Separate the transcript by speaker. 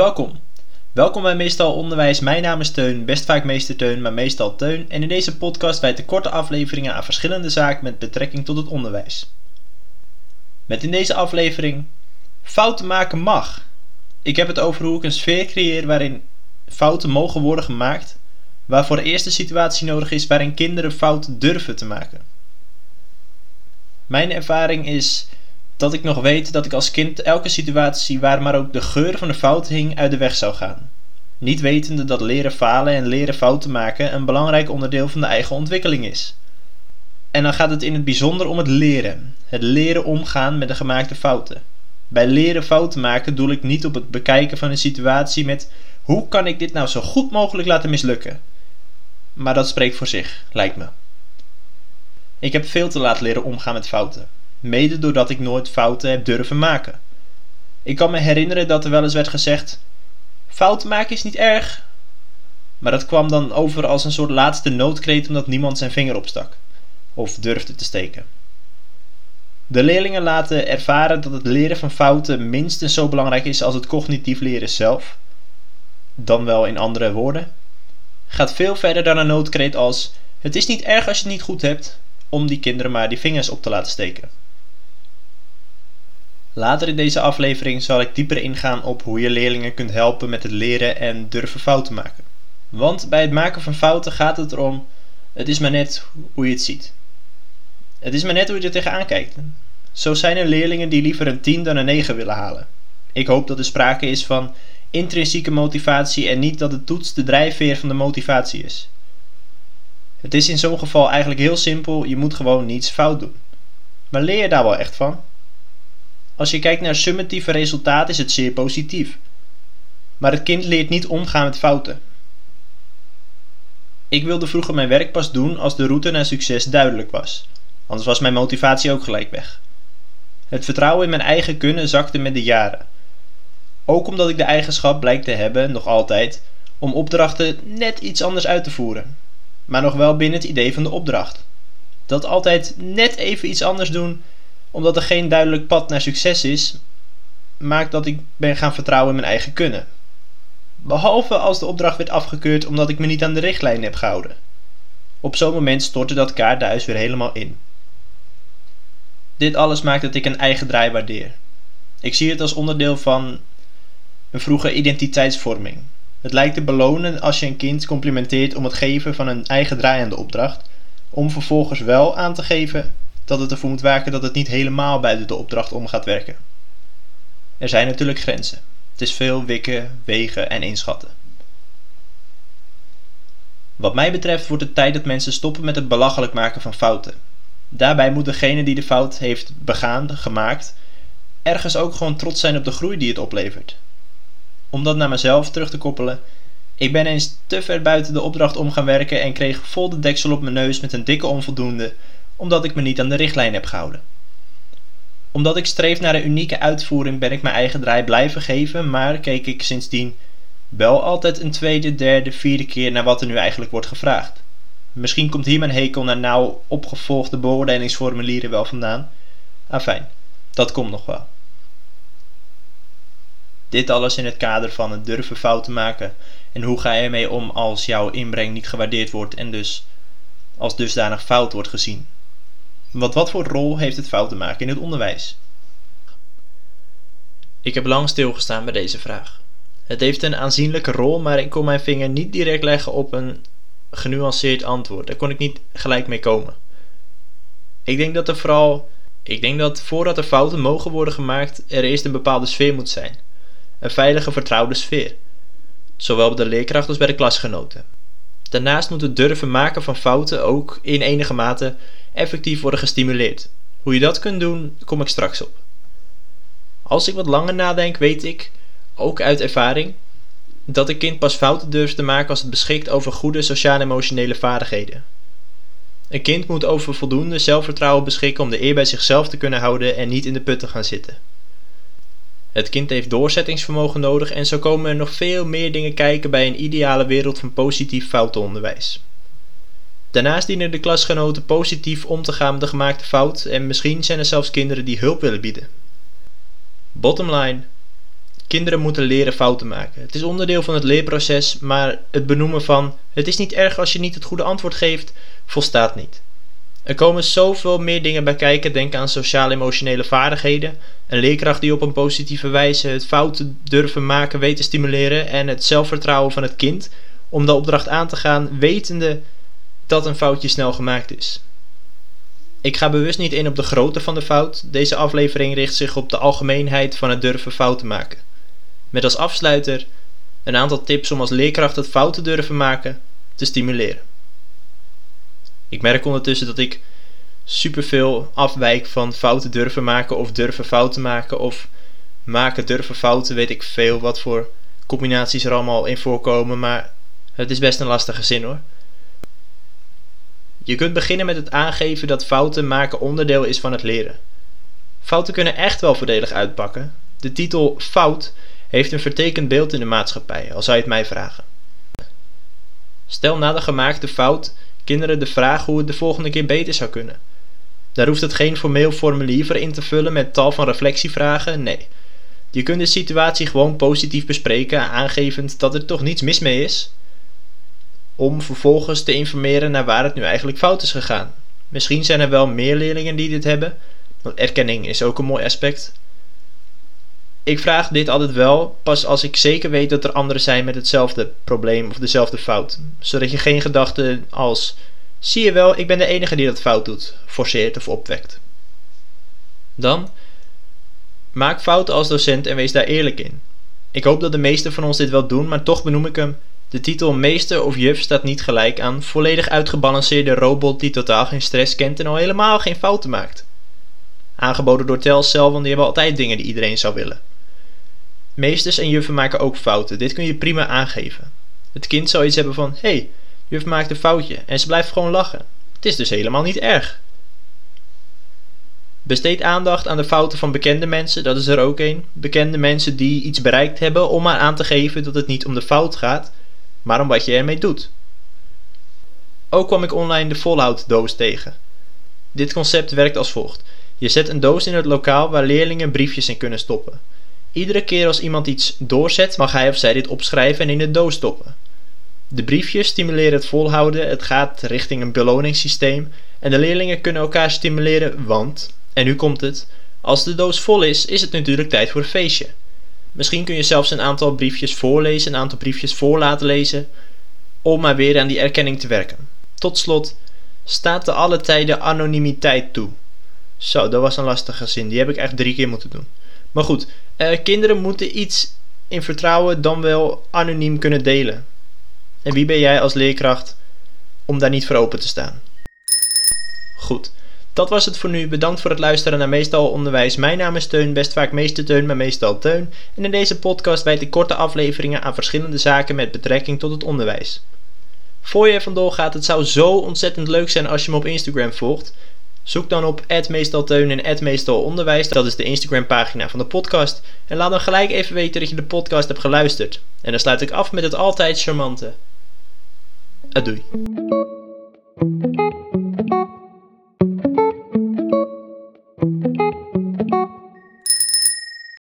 Speaker 1: Welkom. Welkom bij Meestal Onderwijs. Mijn naam is Teun, best vaak meester Teun, maar meestal Teun. En in deze podcast wijd ik korte afleveringen aan verschillende zaken met betrekking tot het onderwijs. Met in deze aflevering fouten maken mag. Ik heb het over hoe ik een sfeer creëer waarin fouten mogen worden gemaakt, waarvoor eerst een situatie nodig is waarin kinderen fouten durven te maken. Mijn ervaring is dat ik nog weet dat ik als kind elke situatie waar maar ook de geur van de fout hing uit de weg zou gaan. Niet wetende dat leren falen en leren fouten maken een belangrijk onderdeel van de eigen ontwikkeling is. En dan gaat het in het bijzonder om het leren. Het leren omgaan met de gemaakte fouten. Bij leren fouten maken doel ik niet op het bekijken van een situatie met hoe kan ik dit nou zo goed mogelijk laten mislukken. Maar dat spreekt voor zich, lijkt me. Ik heb veel te laat leren omgaan met fouten mede doordat ik nooit fouten heb durven maken. Ik kan me herinneren dat er wel eens werd gezegd: fouten maken is niet erg. Maar dat kwam dan over als een soort laatste noodkreet omdat niemand zijn vinger opstak of durfde te steken. De leerlingen laten ervaren dat het leren van fouten minstens zo belangrijk is als het cognitief leren zelf. Dan wel in andere woorden. Gaat veel verder dan een noodkreet als: Het is niet erg als je het niet goed hebt, om die kinderen maar die vingers op te laten steken. Later in deze aflevering zal ik dieper ingaan op hoe je leerlingen kunt helpen met het leren en durven fouten maken. Want bij het maken van fouten gaat het erom: het is maar net hoe je het ziet. Het is maar net hoe je er tegenaan kijkt. Zo zijn er leerlingen die liever een 10 dan een 9 willen halen. Ik hoop dat er sprake is van intrinsieke motivatie en niet dat de toets de drijfveer van de motivatie is. Het is in zo'n geval eigenlijk heel simpel: je moet gewoon niets fout doen. Maar leer je daar wel echt van? Als je kijkt naar summatieve resultaten is het zeer positief. Maar het kind leert niet omgaan met fouten. Ik wilde vroeger mijn werk pas doen als de route naar succes duidelijk was. Anders was mijn motivatie ook gelijk weg. Het vertrouwen in mijn eigen kunnen zakte met de jaren. Ook omdat ik de eigenschap blijkt te hebben, nog altijd, om opdrachten net iets anders uit te voeren. Maar nog wel binnen het idee van de opdracht. Dat altijd net even iets anders doen omdat er geen duidelijk pad naar succes is, maakt dat ik ben gaan vertrouwen in mijn eigen kunnen. Behalve als de opdracht werd afgekeurd omdat ik me niet aan de richtlijnen heb gehouden. Op zo'n moment stortte dat kaartenhuis weer helemaal in. Dit alles maakt dat ik een eigen draai waardeer. Ik zie het als onderdeel van een vroege identiteitsvorming. Het lijkt te belonen als je een kind complimenteert om het geven van een eigen draai aan de opdracht, om vervolgens wel aan te geven dat het ervoor moet werken dat het niet helemaal buiten de opdracht om gaat werken. Er zijn natuurlijk grenzen. Het is veel wikken, wegen en inschatten. Wat mij betreft wordt het tijd dat mensen stoppen met het belachelijk maken van fouten. Daarbij moet degene die de fout heeft begaan, gemaakt, ergens ook gewoon trots zijn op de groei die het oplevert. Om dat naar mezelf terug te koppelen, ik ben eens te ver buiten de opdracht om gaan werken en kreeg vol de deksel op mijn neus met een dikke onvoldoende omdat ik me niet aan de richtlijn heb gehouden. Omdat ik streef naar een unieke uitvoering ben ik mijn eigen draai blijven geven, maar keek ik sindsdien wel altijd een tweede, derde, vierde keer naar wat er nu eigenlijk wordt gevraagd. Misschien komt hier mijn hekel naar nauw opgevolgde beoordelingsformulieren wel vandaan. Afijn, dat komt nog wel. Dit alles in het kader van het durven fouten maken en hoe ga je ermee om als jouw inbreng niet gewaardeerd wordt en dus als dusdanig fout wordt gezien. Want wat voor rol heeft het fout te maken in het onderwijs? Ik heb lang stilgestaan bij deze vraag. Het heeft een aanzienlijke rol, maar ik kon mijn vinger niet direct leggen op een genuanceerd antwoord. Daar kon ik niet gelijk mee komen. Ik denk dat er vooral. Ik denk dat voordat er fouten mogen worden gemaakt, er eerst een bepaalde sfeer moet zijn. Een veilige, vertrouwde sfeer. Zowel bij de leerkracht als bij de klasgenoten. Daarnaast moet het durven maken van fouten ook in enige mate effectief worden gestimuleerd. Hoe je dat kunt doen, kom ik straks op. Als ik wat langer nadenk, weet ik, ook uit ervaring, dat een kind pas fouten durft te maken als het beschikt over goede sociaal-emotionele vaardigheden. Een kind moet over voldoende zelfvertrouwen beschikken om de eer bij zichzelf te kunnen houden en niet in de put te gaan zitten. Het kind heeft doorzettingsvermogen nodig en zo komen er nog veel meer dingen kijken bij een ideale wereld van positief foutenonderwijs. Daarnaast dienen de klasgenoten positief om te gaan met de gemaakte fout en misschien zijn er zelfs kinderen die hulp willen bieden. Bottom line: kinderen moeten leren fouten maken. Het is onderdeel van het leerproces, maar het benoemen van het is niet erg als je niet het goede antwoord geeft, volstaat niet. Er komen zoveel meer dingen bij kijken. Denk aan sociaal-emotionele vaardigheden. Een leerkracht die op een positieve wijze het fouten durven maken weet te stimuleren. En het zelfvertrouwen van het kind om de opdracht aan te gaan, wetende dat een foutje snel gemaakt is. Ik ga bewust niet in op de grootte van de fout. Deze aflevering richt zich op de algemeenheid van het durven fouten maken. Met als afsluiter een aantal tips om als leerkracht het fouten durven maken te stimuleren. Ik merk ondertussen dat ik superveel afwijk van fouten durven maken of durven fouten maken of maken durven fouten, weet ik veel wat voor combinaties er allemaal in voorkomen, maar het is best een lastige zin hoor. Je kunt beginnen met het aangeven dat fouten maken onderdeel is van het leren. Fouten kunnen echt wel voordelig uitpakken. De titel fout heeft een vertekend beeld in de maatschappij, al zou je het mij vragen. Stel na de gemaakte fout kinderen de vraag hoe het de volgende keer beter zou kunnen. Daar hoeft het geen formeel formulier voor in te vullen met tal van reflectievragen, nee. Je kunt de situatie gewoon positief bespreken, aangevend dat er toch niets mis mee is, om vervolgens te informeren naar waar het nu eigenlijk fout is gegaan. Misschien zijn er wel meer leerlingen die dit hebben, want erkenning is ook een mooi aspect. Ik vraag dit altijd wel pas als ik zeker weet dat er anderen zijn met hetzelfde probleem of dezelfde fout. Zodat je geen gedachten als: zie je wel, ik ben de enige die dat fout doet, forceert of opwekt. Dan maak fouten als docent en wees daar eerlijk in. Ik hoop dat de meesten van ons dit wel doen, maar toch benoem ik hem. De titel meester of juf staat niet gelijk aan volledig uitgebalanceerde robot die totaal geen stress kent en al helemaal geen fouten maakt. Aangeboden door Telcel, want die hebben altijd dingen die iedereen zou willen. Meesters en juffen maken ook fouten. Dit kun je prima aangeven. Het kind zou iets hebben van: hé, hey, juf maakt een foutje en ze blijft gewoon lachen. Het is dus helemaal niet erg. Besteed aandacht aan de fouten van bekende mensen, dat is er ook een. Bekende mensen die iets bereikt hebben om maar aan te geven dat het niet om de fout gaat, maar om wat je ermee doet. Ook kwam ik online de volhouddoos tegen. Dit concept werkt als volgt. Je zet een doos in het lokaal waar leerlingen briefjes in kunnen stoppen. Iedere keer als iemand iets doorzet, mag hij of zij dit opschrijven en in de doos stoppen. De briefjes stimuleren het volhouden, het gaat richting een beloningssysteem en de leerlingen kunnen elkaar stimuleren, want, en nu komt het, als de doos vol is, is het natuurlijk tijd voor een feestje. Misschien kun je zelfs een aantal briefjes voorlezen, een aantal briefjes voor laten lezen, om maar weer aan die erkenning te werken. Tot slot, staat te alle tijden anonimiteit toe. Zo, dat was een lastige zin, die heb ik echt drie keer moeten doen. Maar goed, uh, kinderen moeten iets in vertrouwen dan wel anoniem kunnen delen. En wie ben jij als leerkracht om daar niet voor open te staan? Goed, dat was het voor nu. Bedankt voor het luisteren naar Meestal Onderwijs. Mijn naam is Teun, best vaak meeste Teun, maar meestal Teun. En in deze podcast wijd ik korte afleveringen aan verschillende zaken met betrekking tot het onderwijs. Voor je vandoor gaat, het zou zo ontzettend leuk zijn als je me op Instagram volgt. Zoek dan op meestalteun en meestalonderwijs. Dat is de Instagram pagina van de podcast. En laat dan gelijk even weten dat je de podcast hebt geluisterd. En dan sluit ik af met het altijd charmante. Adoei.